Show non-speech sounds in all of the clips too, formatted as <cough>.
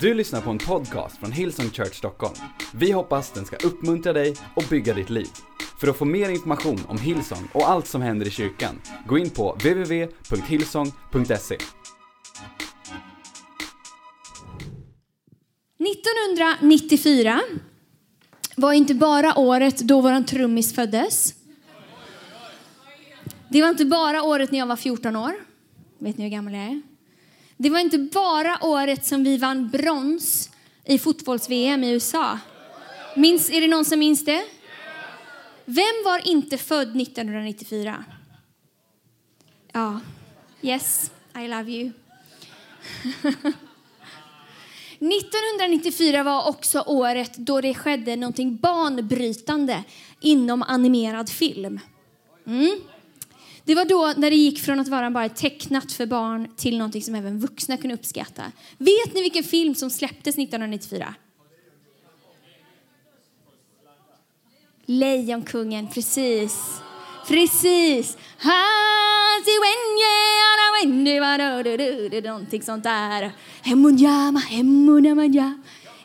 Du lyssnar på en podcast från Hillsong Church Stockholm. Vi hoppas den ska uppmuntra dig och bygga ditt liv. För att få mer information om Hillsong och allt som händer i kyrkan, gå in på www.hillsong.se. 1994 var inte bara året då vår trummis föddes. Det var inte bara året när jag var 14 år. Vet ni hur gammal jag är? Det var inte bara året som vi vann brons i fotbolls-VM i USA. Minns, är det någon som minns det? Vem var inte född 1994? Ja, yes, I love you. <laughs> 1994 var också året då det skedde någonting banbrytande inom animerad film. Mm. Det var då när det gick från att vara bara tecknat för barn till någonting som även vuxna kunde uppskatta. Vet ni vilken film som släpptes 1994? Lejonkungen, precis. Precis. Någonting sånt där.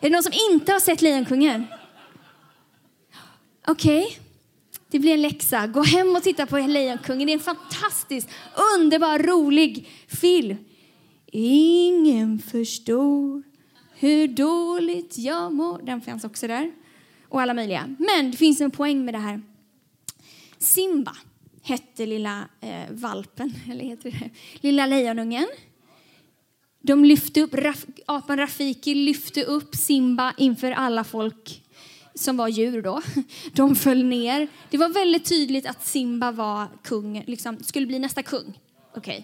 Är det någon som inte har sett Lejonkungen? Okej. Okay. Det blir en läxa. Gå hem och titta på Lejonkungen. Det är en fantastisk, underbar, rolig film. Ingen förstår hur dåligt jag mår. Den fanns också där. Och alla möjliga. Men det finns en poäng med det här. Simba hette lilla eh, valpen, <laughs> eller heter det, lilla lejonungen. De lyfte upp, Raf, apan Rafiki lyfte upp Simba inför alla folk som var djur då. <laughs> De föll ner. Det var väldigt tydligt att Simba var kung, liksom, skulle bli nästa kung. Okej. Okay.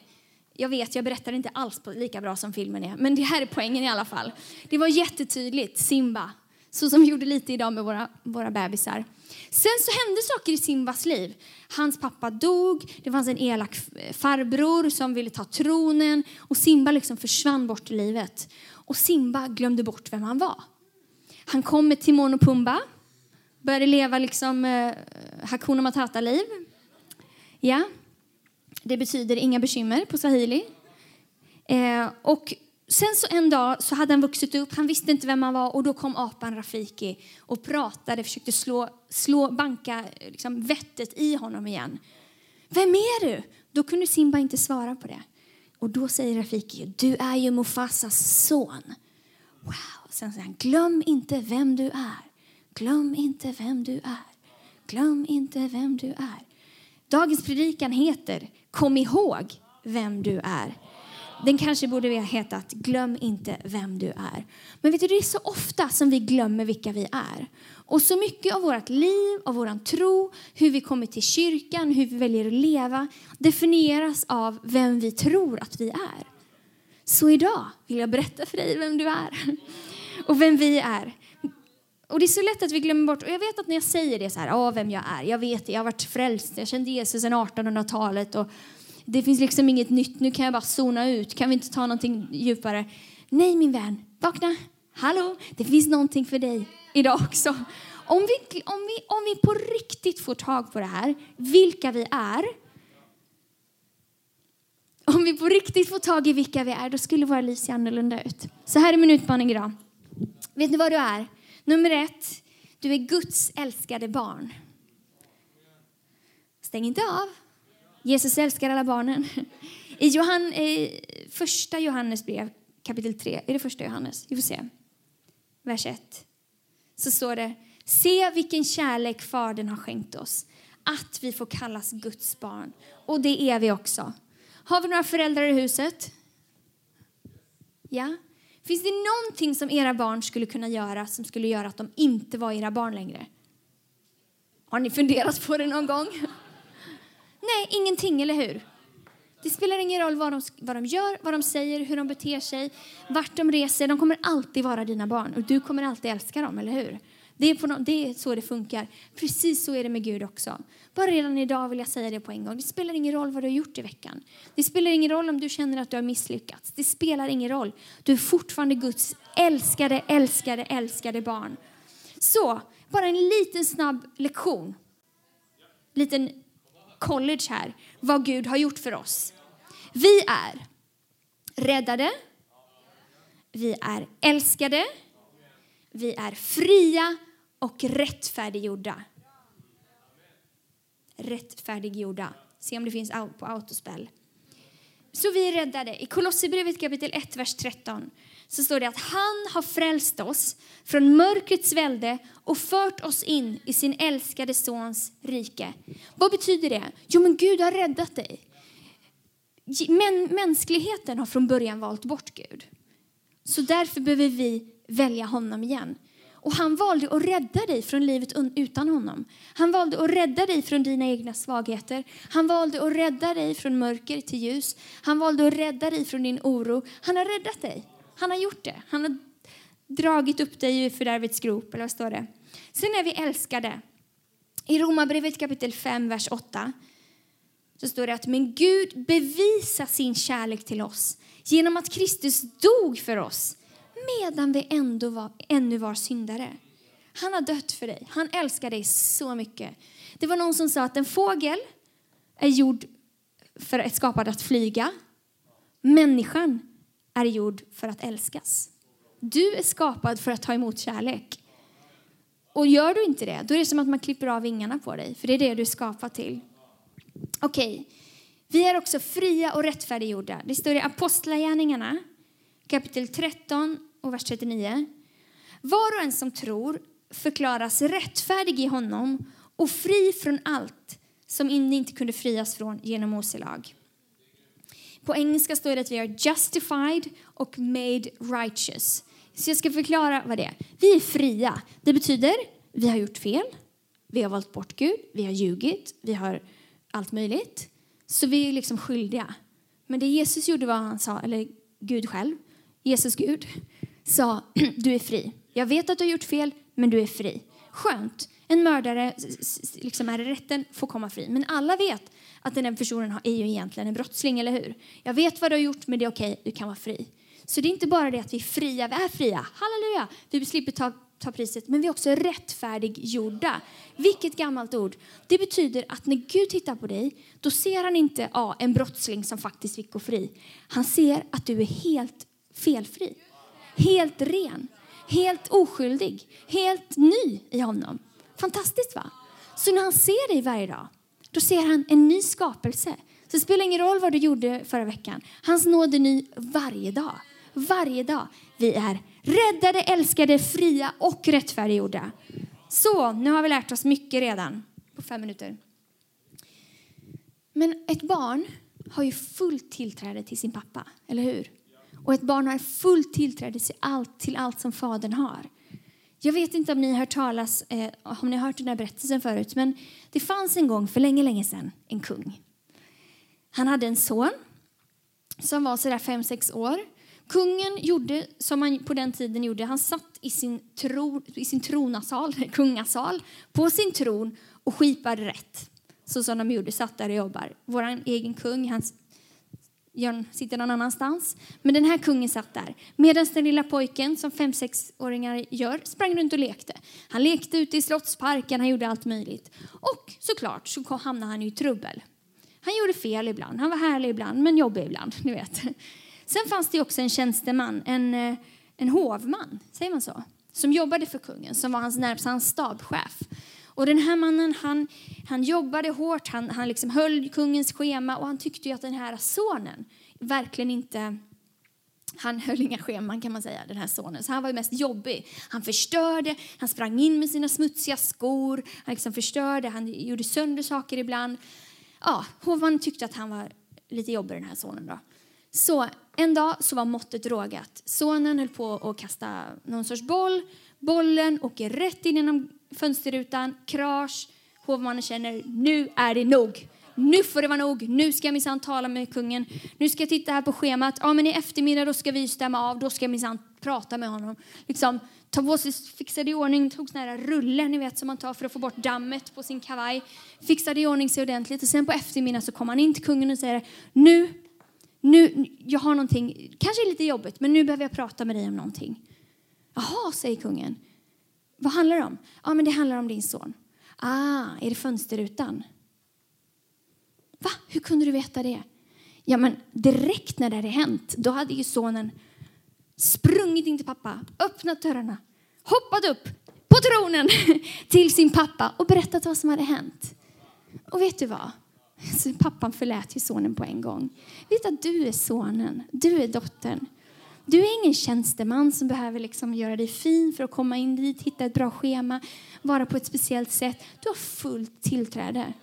Jag vet, jag berättar inte alls på lika bra som filmen är, men det här är poängen i alla fall. Det var jättetydligt, Simba, så som vi gjorde lite idag med våra, våra bebisar. Sen så hände saker i Simbas liv. Hans pappa dog, det fanns en elak farbror som ville ta tronen och Simba liksom försvann bort i livet. Och Simba glömde bort vem han var. Han kom med Timon och Pumba, började leva liksom eh, Hakuna Matata-liv. Ja, det betyder inga bekymmer på swahili. Eh, och sen så en dag så hade han vuxit upp, han visste inte vem han var och då kom apan Rafiki och pratade, försökte slå, slå banka eh, liksom, vettet i honom igen. Vem är du? Då kunde Simba inte svara på det. Och då säger Rafiki, du är ju Mufasas son. Wow. Sen säger han, glöm inte vem du är. Glöm inte vem du är. Glöm inte vem du är. Dagens predikan heter Kom ihåg vem du är. Den kanske borde ha hetat Glöm inte vem du är. Men vet du, det är så ofta som vi glömmer vilka vi är. Och så mycket av vårt liv, av vår tro, hur vi kommer till kyrkan, hur vi väljer att leva definieras av vem vi tror att vi är. Så idag vill jag berätta för dig vem du är och vem vi är. Och det är så lätt att vi glömmer bort, och jag vet att när jag säger det så här, ah, vem jag är, jag vet det, jag har varit frälst, jag kände Jesus sedan 1800-talet och det finns liksom inget nytt, nu kan jag bara zona ut, kan vi inte ta någonting djupare? Nej min vän, vakna, hallå, det finns någonting för dig idag också. Om vi, om, vi, om vi på riktigt får tag på det här, vilka vi är, om vi på riktigt får tag i vilka vi är, då skulle våra liv se annorlunda ut. Så här är min utmaning idag. Vet ni vad du är? Nummer ett, du är Guds älskade barn. Stäng inte av. Jesus älskar alla barnen. I Johan, i första Johannes brev, kapitel 3, är det första Johannes? Vi får se. Vers 1. Så står det, se vilken kärlek Fadern har skänkt oss, att vi får kallas Guds barn. Och det är vi också. Har vi några föräldrar i huset? Ja. Finns det någonting som era barn skulle kunna göra som skulle göra att de inte var era barn längre? Har ni funderat på det någon gång? Nej, ingenting, eller hur? Det spelar ingen roll vad de, vad de gör, vad de säger, hur de beter sig, vart de reser. De kommer alltid vara dina barn och du kommer alltid älska dem, eller hur? Det är, på no det är så det funkar. Precis så är det med Gud också. Bara redan idag vill jag säga det på en gång. Det spelar ingen roll vad du har gjort i veckan. Det spelar ingen roll om du känner att du har misslyckats. Det spelar ingen roll. Du är fortfarande Guds älskade, älskade, älskade barn. Så, bara en liten snabb lektion. Liten college här. Vad Gud har gjort för oss. Vi är räddade. vi är älskade, vi är fria och rättfärdiggjorda. Rättfärdiggjorda. Se om det finns på autospel. Så vi är räddade. I Kolosserbrevet kapitel 1, vers 13 så står det att han har frälst oss från mörkrets välde och fört oss in i sin älskade sons rike. Vad betyder det? Jo, men Gud har räddat dig. Men mänskligheten har från början valt bort Gud. Så därför behöver vi välja honom igen. Och han valde att rädda dig från livet utan honom. Han valde att rädda dig från dina egna svagheter. Han valde att rädda dig från mörker till ljus. Han valde att rädda dig från din oro. Han har räddat dig. Han har gjort det. Han har dragit upp dig ur fördärvets grop, eller vad står det? Sen är vi älskade. I Romarbrevet kapitel 5, vers 8 så står det att men Gud bevisar sin kärlek till oss genom att Kristus dog för oss medan vi ändå var, ännu var syndare. Han har dött för dig. Han älskar dig så mycket. Det var någon som sa att en fågel är gjord för att skapad att flyga. Människan är gjord för att älskas. Du är skapad för att ta emot kärlek. Och gör du inte det, då är det som att man klipper av vingarna på dig, för det är det du är skapad till. Okej, okay. vi är också fria och rättfärdiggjorda. Det står i Apostlagärningarna kapitel 13 och vers 39. Var och en som tror förklaras rättfärdig i honom och fri från allt som inte kunde frias från genom Mose lag. På engelska står det att vi är justified och made righteous. Så jag ska förklara vad det är. Vi är fria. Det betyder vi har gjort fel, vi har valt bort Gud, vi har ljugit, vi har allt möjligt. Så vi är liksom skyldiga. Men det Jesus gjorde var han sa, eller Gud själv, Jesus Gud, sa <clears throat> du är fri. Jag vet att du har gjort fel, men du är fri. Skönt. En mördare liksom är i rätten får komma fri. Men alla vet att den personen är ju egentligen en brottsling, eller hur? Jag vet vad du har gjort, men det är okej, du kan vara fri. Så det är inte bara det att vi är fria, vi är fria, halleluja, vi slipper ta, ta priset, men vi är också rättfärdiggjorda. Vilket gammalt ord. Det betyder att när Gud tittar på dig, då ser han inte ja, en brottsling som faktiskt fick gå fri. Han ser att du är helt felfri, helt ren, helt oskyldig, helt ny i honom. Fantastiskt va? Så när han ser dig varje dag, då ser han en ny skapelse. Så det spelar ingen roll vad du gjorde förra veckan. Hans nåd är ny varje dag. Varje dag. Vi är räddade, älskade, fria och rättfärdiggjorda. Så, nu har vi lärt oss mycket redan på fem minuter. Men ett barn har ju fullt tillträde till sin pappa, eller hur? Och ett barn har fullt tillträde till allt, till allt som fadern har. Jag vet inte om ni har hört talas, eh, om ni har hört den här berättelsen förut, men det fanns en gång för länge, länge sedan en kung. Han hade en son som var sådär fem, sex år. Kungen gjorde som man på den tiden gjorde. Han satt i sin, tro, i sin tronasal, <laughs> kungasal, på sin tron och skipade rätt. Så som de gjorde, satt där och jobbar. Vår egen kung, han Jörn sitter någon annanstans. Men den här kungen satt där. Medan den lilla pojken, som fem åringar gör, sprang runt och lekte. Han lekte ute i slottsparken, han gjorde allt möjligt. Och såklart så hamnade han i trubbel. Han gjorde fel ibland, han var härlig ibland, men jobbig ibland. <laughs> Ni vet. Sen fanns det också en tjänsteman, en, eh, en hovman, säger man så? Som jobbade för kungen, som var hans närmsta, stabschef. Och den här mannen han, han jobbade hårt, han, han liksom höll kungens schema och han tyckte ju att den här sonen verkligen inte han höll inga scheman kan man säga, den här sonen. Så han var mest jobbig. Han förstörde, han sprang in med sina smutsiga skor, han liksom förstörde, han gjorde sönder saker ibland. Ja, hovmannen tyckte att han var lite jobbig den här sonen då. Så en dag så var måttet rågat. Sonen höll på att kasta någon sorts boll. Bollen åker rätt in genom fönsterrutan, krasch. Hovmannen känner nu är det nog. Nu får det vara nog. Nu ska jag minsann tala med kungen. Nu ska jag titta här på schemat. Ja, men i eftermiddag då ska vi stämma av. Då ska jag minsann prata med honom. Liksom, ta på sig, fixade i ordning, tog såna här rullen ni vet som man tar för att få bort dammet på sin kavaj. Fixade i ordning sig ordentligt och sen på eftermiddagen så kommer han in till kungen och säger nu, nu, jag har någonting, kanske lite jobbigt, men nu behöver jag prata med dig om någonting. Jaha, säger kungen. Vad handlar det om? Ja, men det handlar om din son. Ah, är det fönsterrutan? Va? Hur kunde du veta det? Ja, men direkt när det hade hänt, då hade ju sonen sprungit in till pappa, öppnat dörrarna, hoppat upp på tronen <laughs> till sin pappa och berättat vad som hade hänt. Och vet du vad? Så pappan förlät ju sonen på en gång. Vet att du är sonen, du är dottern. Du är ingen tjänsteman som behöver liksom göra dig fin för att komma in dit, hitta ett bra schema, vara på ett speciellt sätt. Du har fullt tillträde.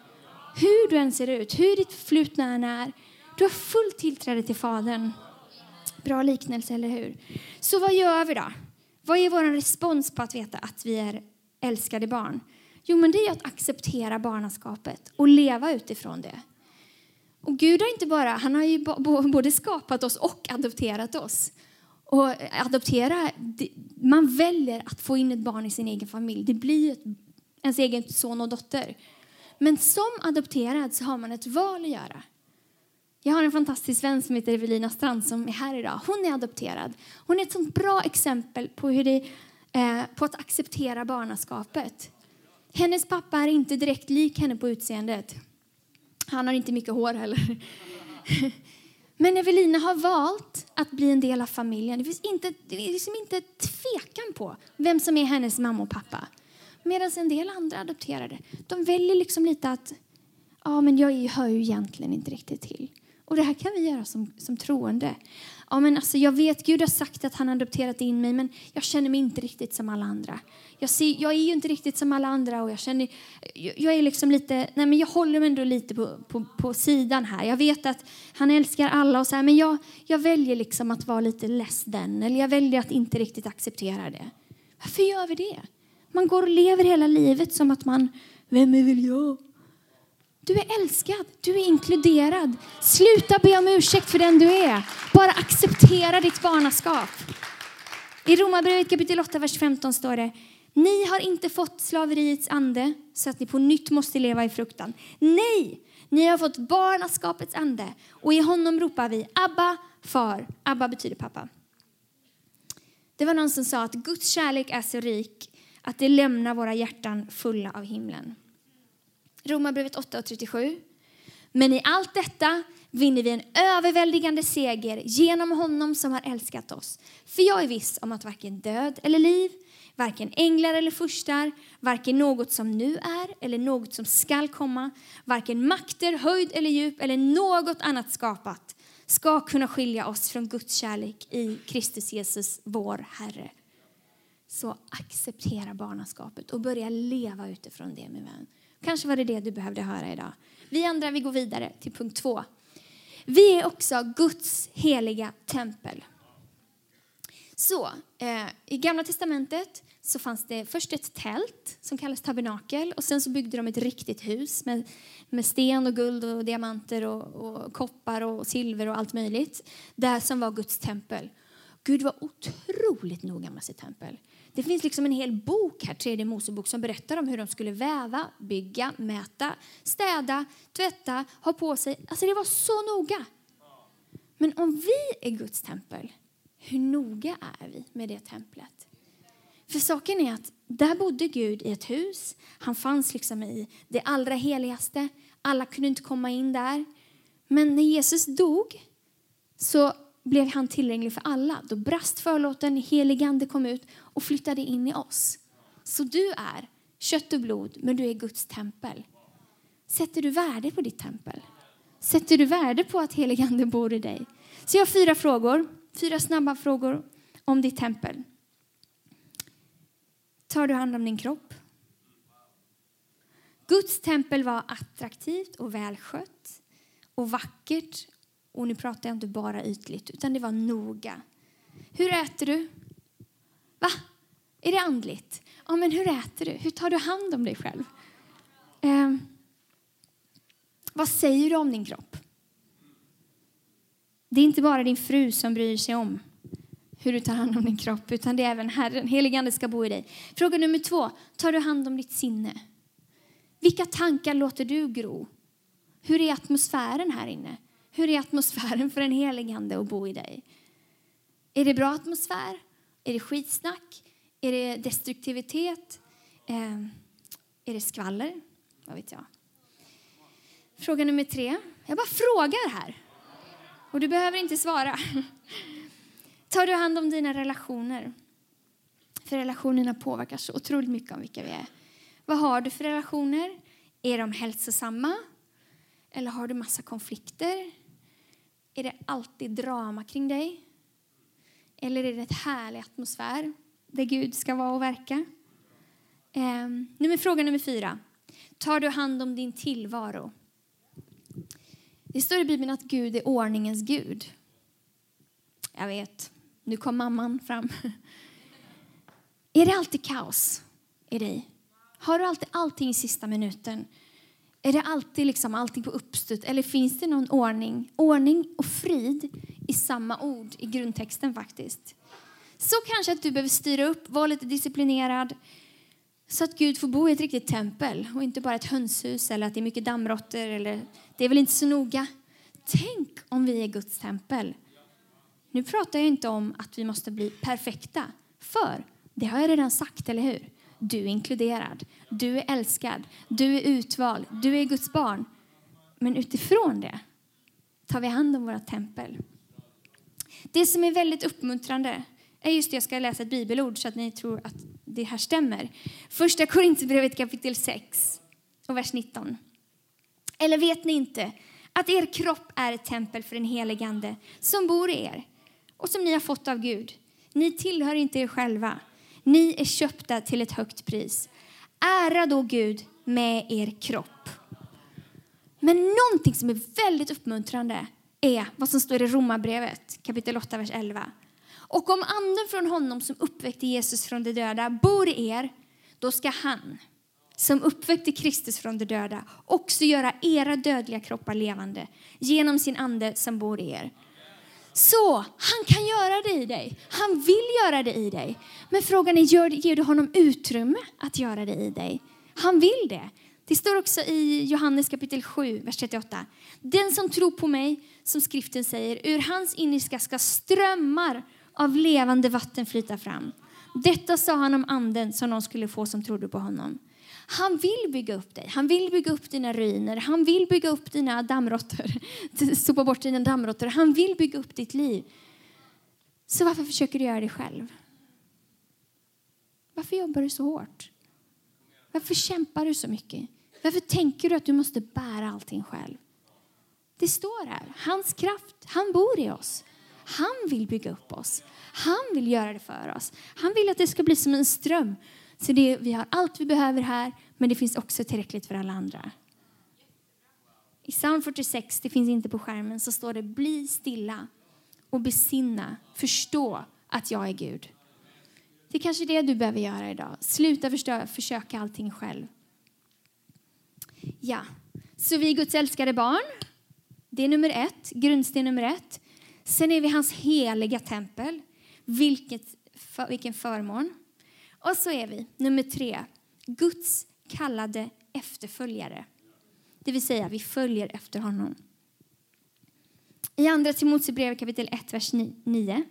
Hur du än ser ut, hur ditt förflutna än är, du har fullt tillträde till Fadern. Bra liknelse, eller hur? Så vad gör vi då? Vad är vår respons på att veta att vi är älskade barn? Jo, men det är att acceptera barnaskapet och leva utifrån det. Och Gud har inte bara, han har ju både skapat oss och adopterat oss. Och adoptera, man väljer att få in ett barn i sin egen familj. Det blir ens egen son och dotter. Men som adopterad så har man ett val att göra. Jag har en fantastisk vän som heter Evelina Strand som är här idag. Hon är adopterad. Hon är ett sånt bra exempel på, hur det, eh, på att acceptera barnaskapet. Hennes pappa är inte direkt lik henne på utseendet. Han har inte mycket hår heller. <laughs> Men Evelina har valt att bli en del av familjen. Det finns inte, det är liksom inte tvekan på vem som är hennes mamma och pappa. Medan en del andra adopterade, de väljer liksom lite att ja, men jag hör ju egentligen inte riktigt till. Och det här kan vi göra som, som troende. Ja, men alltså, jag vet, Gud har sagt att han har adopterat in mig, men jag känner mig inte riktigt som alla andra. Jag, ser, jag är ju inte riktigt som alla andra och jag känner, jag jag är liksom lite, nej men jag håller mig ändå lite på, på, på sidan här. Jag vet att han älskar alla och så här, men jag, jag väljer liksom att vara lite less than, eller jag väljer att inte riktigt acceptera det. Varför gör vi det? Man går och lever hela livet som att man, vem är väl jag? Du är älskad, du är inkluderad. Sluta be om ursäkt för den du är. Bara acceptera ditt barnaskap. I Romarbrevet kapitel 8, vers 15 står det Ni har inte fått slaveriets ande så att ni på nytt måste leva i fruktan. Nej, ni har fått barnaskapets ande och i honom ropar vi Abba, far. Abba betyder pappa. Det var någon som sa att Guds kärlek är så rik att det lämnar våra hjärtan fulla av himlen. Romarbrevet 8 och 37. Men i allt detta vinner vi en överväldigande seger genom honom som har älskat oss. För jag är viss om att varken död eller liv, varken änglar eller furstar, varken något som nu är eller något som skall komma, varken makter, höjd eller djup eller något annat skapat ska kunna skilja oss från Guds kärlek i Kristus Jesus, vår Herre. Så acceptera barnaskapet och börja leva utifrån det, min vän. Kanske var det det du behövde höra idag. Vi andra vi går vidare till punkt två. Vi är också Guds heliga tempel. Så, eh, I Gamla testamentet så fanns det först ett tält som kallas tabernakel och sen så byggde de ett riktigt hus med, med sten och guld och diamanter och, och koppar och silver och allt möjligt. Det som var Guds tempel. Gud var otroligt noga med sitt tempel. Det finns liksom en hel bok här, tredje Mosebok, som berättar om hur de skulle väva, bygga, mäta, städa, tvätta, ha på sig. Alltså det var så noga. Men om vi är Guds tempel, hur noga är vi med det templet? För saken är att där bodde Gud i ett hus. Han fanns liksom i det allra heligaste. Alla kunde inte komma in där. Men när Jesus dog så blev han tillgänglig för alla. Då brast förlåten, helig ande kom ut och flyttade in i oss. Så du är kött och blod, men du är Guds tempel. Sätter du värde på ditt tempel? Sätter du värde på att helig ande bor i dig? Så jag har fyra frågor, fyra snabba frågor om ditt tempel. Tar du hand om din kropp? Guds tempel var attraktivt och välskött och vackert och nu pratar jag inte bara ytligt, utan det var noga. Hur äter du? Va? Är det andligt? Ja, men hur äter du? Hur tar du hand om dig själv? Eh, vad säger du om din kropp? Det är inte bara din fru som bryr sig om hur du tar hand om din kropp, utan det är även Herren. Heligande ska bo i dig. Fråga nummer två. Tar du hand om ditt sinne? Vilka tankar låter du gro? Hur är atmosfären här inne? Hur är atmosfären för en heligande att bo i dig? Är det bra atmosfär? Är det skitsnack? Är det destruktivitet? Eh, är det skvaller? Vad vet jag? Fråga nummer tre. Jag bara frågar här. Och du behöver inte svara. <laughs> Tar du hand om dina relationer? För relationerna påverkar så otroligt mycket om vilka vi är. Vad har du för relationer? Är de hälsosamma? Eller har du massa konflikter? Är det alltid drama kring dig? Eller är det ett härlig atmosfär där Gud ska vara och verka? Eh, nummer, fråga nummer fyra. Tar du hand om din tillvaro? Det står i Bibeln att Gud är ordningens Gud. Jag vet, nu kom mamman fram. <laughs> Är det alltid kaos i dig? Har du alltid allting i sista minuten? Är det alltid liksom allting på uppstöt eller finns det någon ordning? Ordning och frid i samma ord i grundtexten faktiskt. Så kanske att du behöver styra upp, vara lite disciplinerad så att Gud får bo i ett riktigt tempel och inte bara ett hönshus eller att det är mycket dammråttor eller det är väl inte så noga. Tänk om vi är Guds tempel. Nu pratar jag inte om att vi måste bli perfekta, för det har jag redan sagt, eller hur? Du är inkluderad, du är älskad, du är utvald, du är Guds barn. Men utifrån det tar vi hand om våra tempel. Det som är väldigt uppmuntrande är just det, jag ska läsa ett bibelord så att ni tror att det här stämmer. Första Korinthierbrevet kapitel 6 och vers 19. Eller vet ni inte att er kropp är ett tempel för den helige Ande som bor i er och som ni har fått av Gud? Ni tillhör inte er själva. Ni är köpta till ett högt pris. Ära då Gud med er kropp. Men någonting som är väldigt uppmuntrande är vad som står i Romarbrevet kapitel 8, vers 11. Och om anden från honom som uppväckte Jesus från de döda bor i er, då ska han som uppväckte Kristus från de döda också göra era dödliga kroppar levande genom sin ande som bor i er. Så han kan göra det i dig. Han vill göra det i dig. Men frågan är, ger du honom utrymme att göra det i dig? Han vill det. Det står också i Johannes kapitel 7, vers 38. Den som tror på mig, som skriften säger, ur hans innerska ska strömmar av levande vatten flyta fram. Detta sa han om anden som någon skulle få som trodde på honom. Han vill bygga upp dig, han vill bygga upp dina ruiner, han vill bygga upp dina dammråttor, <laughs> sopa bort dina dammråttor, han vill bygga upp ditt liv. Så varför försöker du göra det själv? Varför jobbar du så hårt? Varför kämpar du så mycket? Varför tänker du att du måste bära allting själv? Det står här, hans kraft, han bor i oss. Han vill bygga upp oss. Han vill göra det för oss. Han vill att det ska bli som en ström. Så det, vi har allt vi behöver här, men det finns också tillräckligt för alla andra. I psalm 46, det finns inte på skärmen, så står det bli stilla och besinna, förstå att jag är Gud. Det är kanske det du behöver göra idag. Sluta förstå, försöka allting själv. Ja, så vi är Guds älskade barn. Det är nummer ett, grundsten nummer ett. Sen är vi hans heliga tempel. Vilket, för, vilken förmån. Och så är vi, nummer tre, Guds kallade efterföljare. Det vill säga, vi följer efter honom. I Andra Timoteusbrevet kapitel 1, vers 9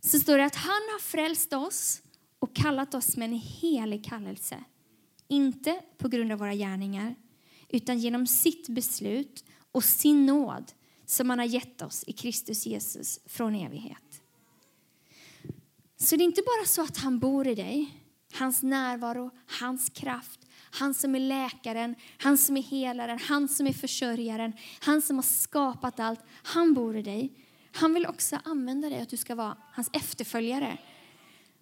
så står det att han har frälst oss och kallat oss med en helig kallelse. Inte på grund av våra gärningar, utan genom sitt beslut och sin nåd som han har gett oss i Kristus Jesus från evighet. Så det är inte bara så att han bor i dig, hans närvaro, hans kraft, han som är läkaren, han som är helaren, han som är försörjaren, han som har skapat allt. Han bor i dig. Han vill också använda dig, att du ska vara hans efterföljare.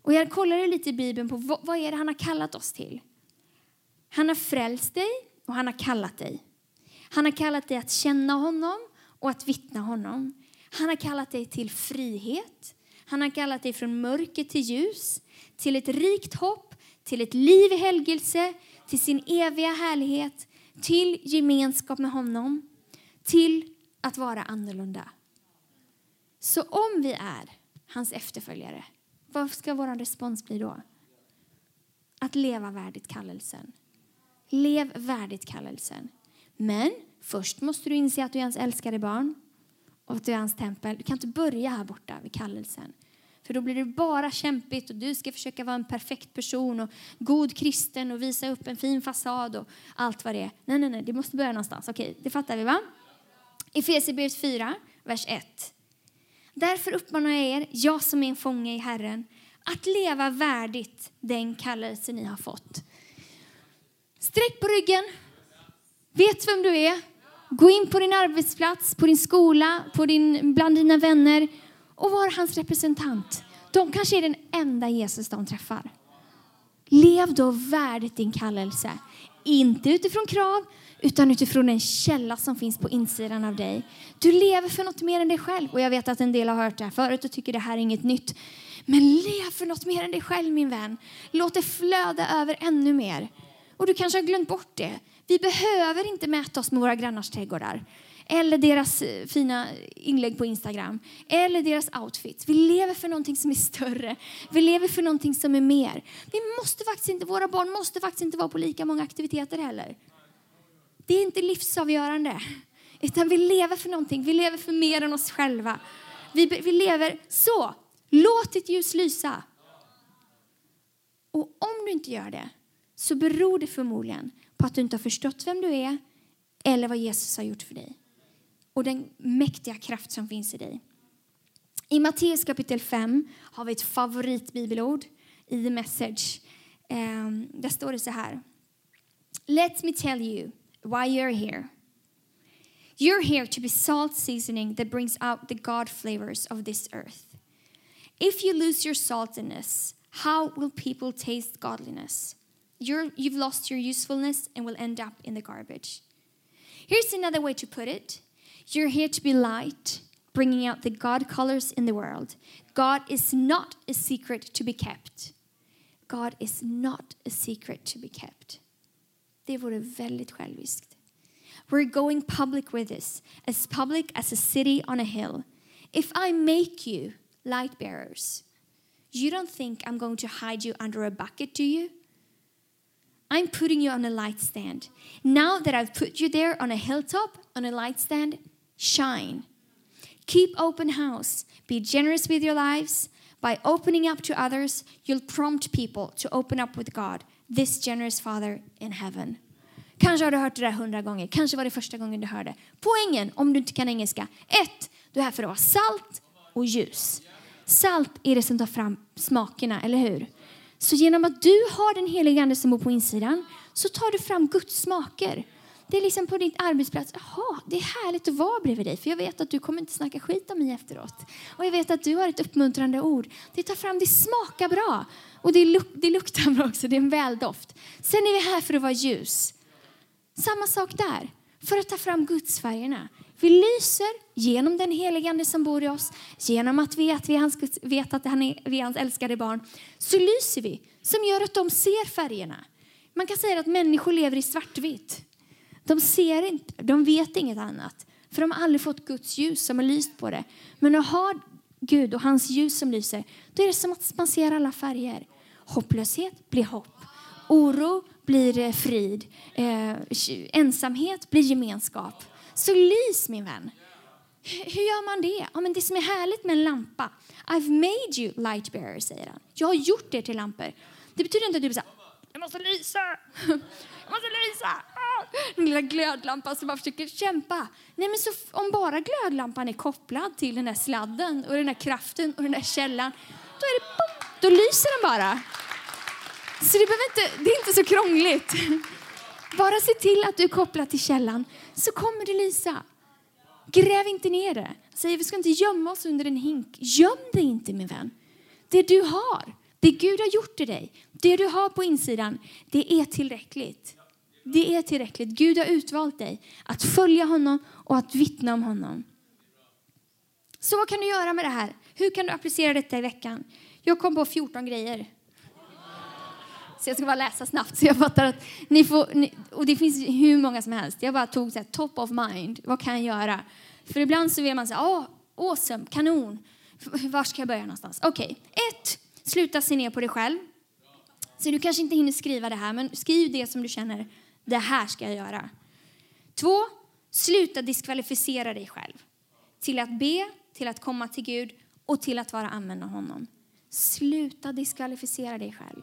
Och jag kollade lite i Bibeln på vad, vad är det han har kallat oss till. Han har frälst dig och han har kallat dig. Han har kallat dig att känna honom och att vittna honom. Han har kallat dig till frihet. Han har kallat dig från mörker till ljus, till ett rikt hopp, till ett liv i helgelse, till sin eviga härlighet, till gemenskap med honom, till att vara annorlunda. Så om vi är hans efterföljare, vad ska vår respons bli då? Att leva värdigt kallelsen. Lev värdigt kallelsen. Men först måste du inse att du är hans älskade barn och att du är hans tempel. Du kan inte börja här borta vid kallelsen. För då blir det bara kämpigt och du ska försöka vara en perfekt person och god kristen och visa upp en fin fasad och allt vad det är. Nej, nej, nej, det måste börja någonstans. Okej, det fattar vi va? Efesierbrevet 4, vers 1. Därför uppmanar jag er, jag som är en fånge i Herren, att leva värdigt den kallelse ni har fått. Sträck på ryggen. Vet vem du är. Gå in på din arbetsplats, på din skola, på din, bland dina vänner och var hans representant. De kanske är den enda Jesus de träffar. Lev då värdigt din kallelse. Inte utifrån krav, utan utifrån en källa som finns på insidan av dig. Du lever för något mer än dig själv. Och jag vet att en del har hört det här förut och tycker det här är inget nytt. Men lev för något mer än dig själv min vän. Låt det flöda över ännu mer. Och du kanske har glömt bort det. Vi behöver inte mäta oss med våra grannars trädgårdar. Eller deras eh, fina inlägg på Instagram. Eller deras outfits. Vi lever för någonting som är större. Vi lever för någonting som är mer. Vi måste faktiskt inte, våra barn måste faktiskt inte vara på lika många aktiviteter heller. Det är inte livsavgörande. Utan vi lever för någonting. Vi lever för mer än oss själva. Vi, vi lever så. Låt ditt ljus lysa. Och om du inte gör det så beror det förmodligen på att du inte har förstått vem du är eller vad Jesus har gjort för dig och den mäktiga kraft som finns i dig. I Matteus kapitel 5 har vi ett favoritbibelord i The Message. Um, där står det så här. Let me tell you why you're here. You're here to be salt seasoning that brings out the God flavors of this earth. If you lose your saltiness, how will people taste godliness? You're, you've lost your usefulness and will end up in the garbage. Here's another way to put it You're here to be light, bringing out the God colors in the world. God is not a secret to be kept. God is not a secret to be kept. Det vore väldigt själviskt. We're going public with this, as public as a city on a hill. If I make you light bearers, you don't think I'm going to hide you under a bucket, do you? I'm putting you on a light stand. Now that I've put you there on a hilltop, on a light stand, shine. Keep open house. Be generous with your lives. By opening up to others, you'll prompt people to open up with God, this generous Father in heaven. Kanske har du hört det där hundra gånger. Kanske var det första gången du hörde. Poängen, om du inte kan engelska. Ett, du är här för att vara salt och ljus. Salt är det som tar fram smakerna, eller hur? Så genom att du har den heliga Ande som bor på insidan så tar du fram Guds smaker. Det är liksom på din arbetsplats. Jaha, det är härligt att vara bredvid dig för jag vet att du kommer inte snacka skit om mig efteråt. Och jag vet att du har ett uppmuntrande ord. Det tar fram, det smakar bra. Och det, luk det luktar bra också, det är en väldoft. Sen är vi här för att vara ljus. Samma sak där, för att ta fram gudsfärgerna. Vi lyser genom den helige Ande som bor i oss, genom att vi, att vi hans, vet att han är, vi är hans älskade barn. Så lyser vi, som gör att de ser färgerna. Man kan säga att människor lever i svartvitt. De ser inte, de vet inget annat. För de har aldrig fått Guds ljus som har lyst på det. Men att ha Gud och hans ljus som lyser, då är det som att man ser alla färger. Hopplöshet blir hopp. Oro blir eh, frid. Eh, ensamhet blir gemenskap. Så lys min vän. Hur gör man det? Ja, men det som är härligt med en lampa. I've made you light bearer, säger han. Jag har gjort er till lampor. Det betyder inte att du säger, jag måste lysa. <laughs> Jag måste lysa! Ah! Den lilla glödlampan som bara försöker kämpa. Nej, men så om bara glödlampan är kopplad till den där sladden och den där kraften och den där källan, då är det boom, då lyser den bara. Så det, behöver inte, det är inte så krångligt. <laughs> Bara se till att du är kopplad till källan så kommer det lysa. Gräv inte ner det. Säg, vi ska inte gömma oss under en hink. Göm dig inte min vän. Det du har, det Gud har gjort i dig, det du har på insidan, det är tillräckligt. Det är tillräckligt. Gud har utvalt dig att följa honom och att vittna om honom. Så vad kan du göra med det här? Hur kan du applicera detta i veckan? Jag kom på 14 grejer. Så jag ska bara läsa snabbt så jag fattar att ni får, ni, och det finns hur många som helst. Jag bara tog så här, top of mind. Vad kan jag göra? För ibland så vill man säga, åh, oh, awesome, kanon. Var ska jag börja någonstans? Okej, okay. ett, sluta se ner på dig själv. Så du kanske inte hinner skriva det här, men skriv det som du känner, det här ska jag göra. Två, sluta diskvalificera dig själv. Till att be, till att komma till Gud och till att vara använd av honom. Sluta diskvalificera dig själv.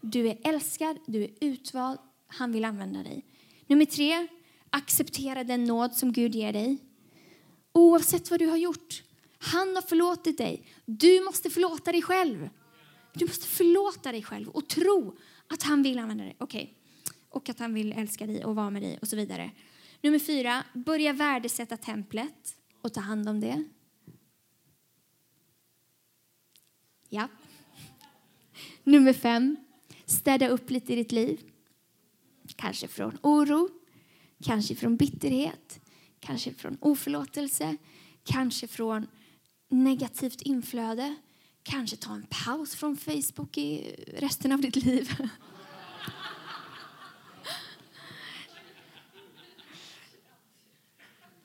Du är älskad, du är utvald, han vill använda dig. Nummer tre, acceptera den nåd som Gud ger dig. Oavsett vad du har gjort. Han har förlåtit dig. Du måste förlåta dig själv. Du måste förlåta dig själv och tro att han vill använda dig. Okej. Okay. Och att han vill älska dig och vara med dig och så vidare. Nummer fyra, börja värdesätta templet och ta hand om det. Ja. Nummer fem, städa upp lite i ditt liv. Kanske från oro, kanske från bitterhet, kanske från oförlåtelse, kanske från negativt inflöde. Kanske ta en paus från Facebook i resten av ditt liv. <laughs>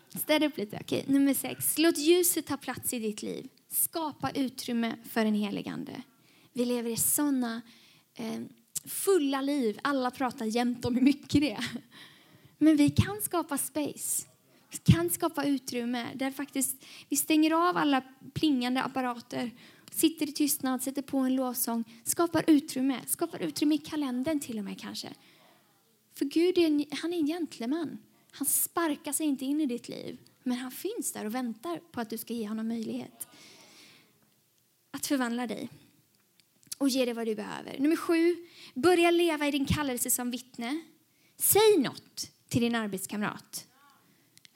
Städa upp lite. Okej, nummer sex. Låt ljuset ta plats i ditt liv. Skapa utrymme för en heligande. Vi lever i såna Eh, fulla liv. Alla pratar jämt om hur mycket det är. Men vi kan skapa space. Vi kan skapa utrymme där faktiskt vi stänger av alla plingande apparater sitter i tystnad, sätter på en lovsång, skapar utrymme. Skapar utrymme i kalendern till och med kanske. För Gud är en, han är en gentleman. Han sparkar sig inte in i ditt liv, men han finns där och väntar på att du ska ge honom möjlighet att förvandla dig och ge dig vad du behöver. Nummer sju, börja leva i din kallelse som vittne. Säg något till din arbetskamrat.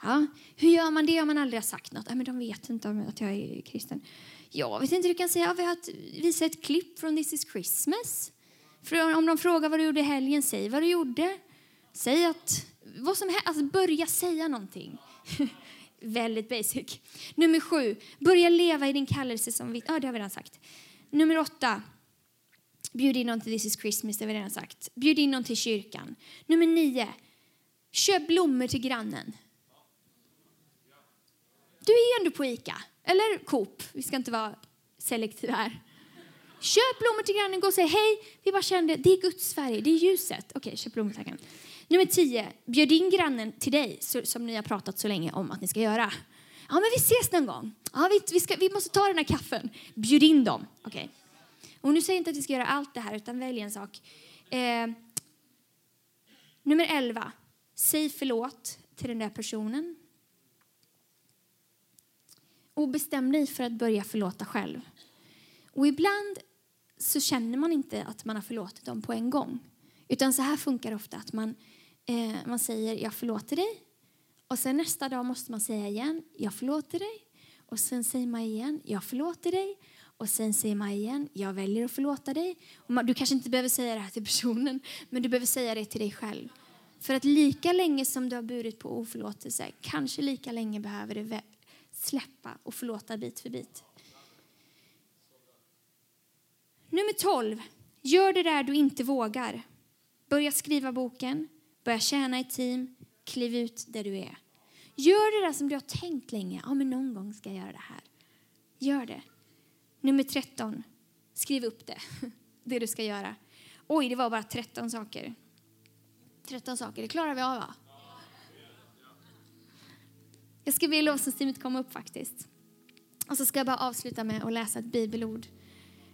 Ja, hur gör man det om man aldrig har sagt något? Ja, men de vet inte om att jag är kristen. Jag vet inte, du kan säga, Ja, vi har visat ett klipp från This is Christmas. För om de frågar vad du gjorde i helgen, säg vad du gjorde. Säg att, vad som helst, alltså börja säga någonting. <laughs> Väldigt basic. Nummer sju, börja leva i din kallelse som vittne. Ja, det har vi redan sagt. Nummer åtta, bjud in någon till This is Christmas, det har vi redan sagt. Bjud in någon till kyrkan. Nummer nio, köp blommor till grannen. Du är ändå på Ica, eller Coop. Vi ska inte vara selektiva här. Köp blommor till grannen, gå och säg hej. Vi bara kände, det är Guds färg. det är ljuset. Okej, köp blommor till grannen. Nummer tio, bjud in grannen till dig som ni har pratat så länge om att ni ska göra. Ja, men vi ses någon gång. Ja, vi, vi, ska, vi måste ta den här kaffen. Bjud in dem. Okej. Okay. Och nu säger jag inte att vi ska göra allt det här, utan välj en sak. Eh, nummer elva, säg förlåt till den där personen. Och bestäm dig för att börja förlåta själv. Och ibland så känner man inte att man har förlåtit dem på en gång. Utan så här funkar det ofta att man, eh, man säger jag förlåter dig. Och sen nästa dag måste man säga igen jag förlåter dig. Och sen säger man igen jag förlåter dig. Och sen säger man igen jag väljer att förlåta dig. Du kanske inte behöver säga det här till personen men du behöver säga det till dig själv. För att lika länge som du har burit på oförlåtelse kanske lika länge behöver du släppa och förlåta bit för bit. Nummer 12. Gör det där du inte vågar. Börja skriva boken, börja tjäna i team, kliv ut där du är. Gör det där som du har tänkt länge. Ja, men någon gång ska jag göra det här. Gör det. Nummer 13. Skriv upp det. <laughs> Det du ska göra. Oj, det var bara 13 saker. 13 saker, det klarar vi av va? Jag ska be lovsångsteamet komma upp faktiskt. Och så ska jag bara avsluta med att läsa ett bibelord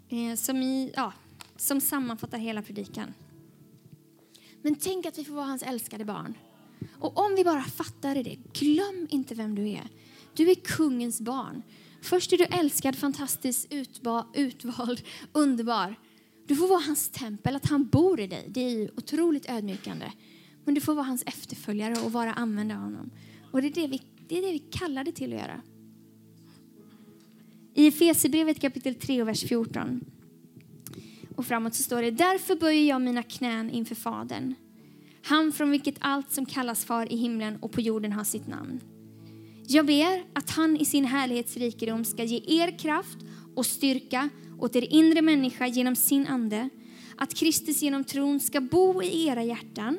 eh, som, i, ja, som sammanfattar hela predikan. Men tänk att vi får vara hans älskade barn. Och om vi bara fattar det, glöm inte vem du är. Du är kungens barn. Först är du älskad, fantastisk, utvald, <laughs> underbar. Du får vara hans tempel, att han bor i dig. Det är otroligt ödmjukande. Men du får vara hans efterföljare och vara använd av honom. Och det är det vi det är det vi kallar det till att göra. I Efesierbrevet kapitel 3 och vers 14 och framåt så står det Därför böjer jag mina knän inför Fadern, han från vilket allt som kallas far i himlen och på jorden har sitt namn. Jag ber att han i sin härlighetsrikedom ska ge er kraft och styrka åt er inre människa genom sin ande, att Kristus genom tron ska bo i era hjärtan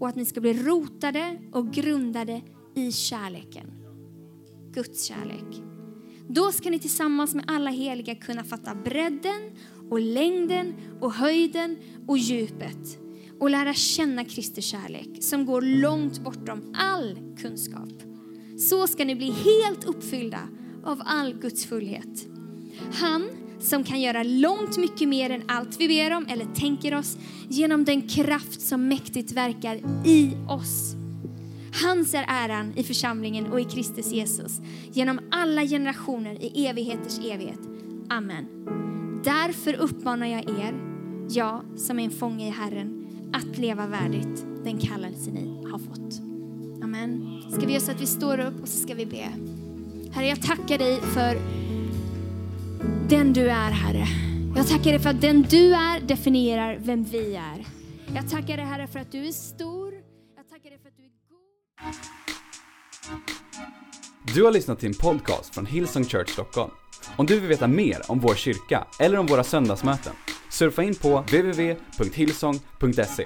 och att ni ska bli rotade och grundade i kärleken. Guds kärlek. Då ska ni tillsammans med alla heliga kunna fatta bredden och längden och höjden och djupet och lära känna Kristi kärlek som går långt bortom all kunskap. Så ska ni bli helt uppfyllda av all Guds fullhet. Han som kan göra långt mycket mer än allt vi ber om eller tänker oss genom den kraft som mäktigt verkar i oss. Hans är äran i församlingen och i Kristus Jesus genom alla generationer i evigheters evighet. Amen. Därför uppmanar jag er, jag som är en fånge i Herren, att leva värdigt den kallelse ni har fått. Amen. Ska vi göra så att vi står upp och så ska vi be. Herre, jag tackar dig för den du är, Herre. Jag tackar dig för att den du är definierar vem vi är. Jag tackar dig, Herre, för att du är stor. Jag tackar dig för att du är god. Du har lyssnat till en podcast från Hillsong Church Stockholm. Om du vill veta mer om vår kyrka eller om våra söndagsmöten, surfa in på www.hillsong.se.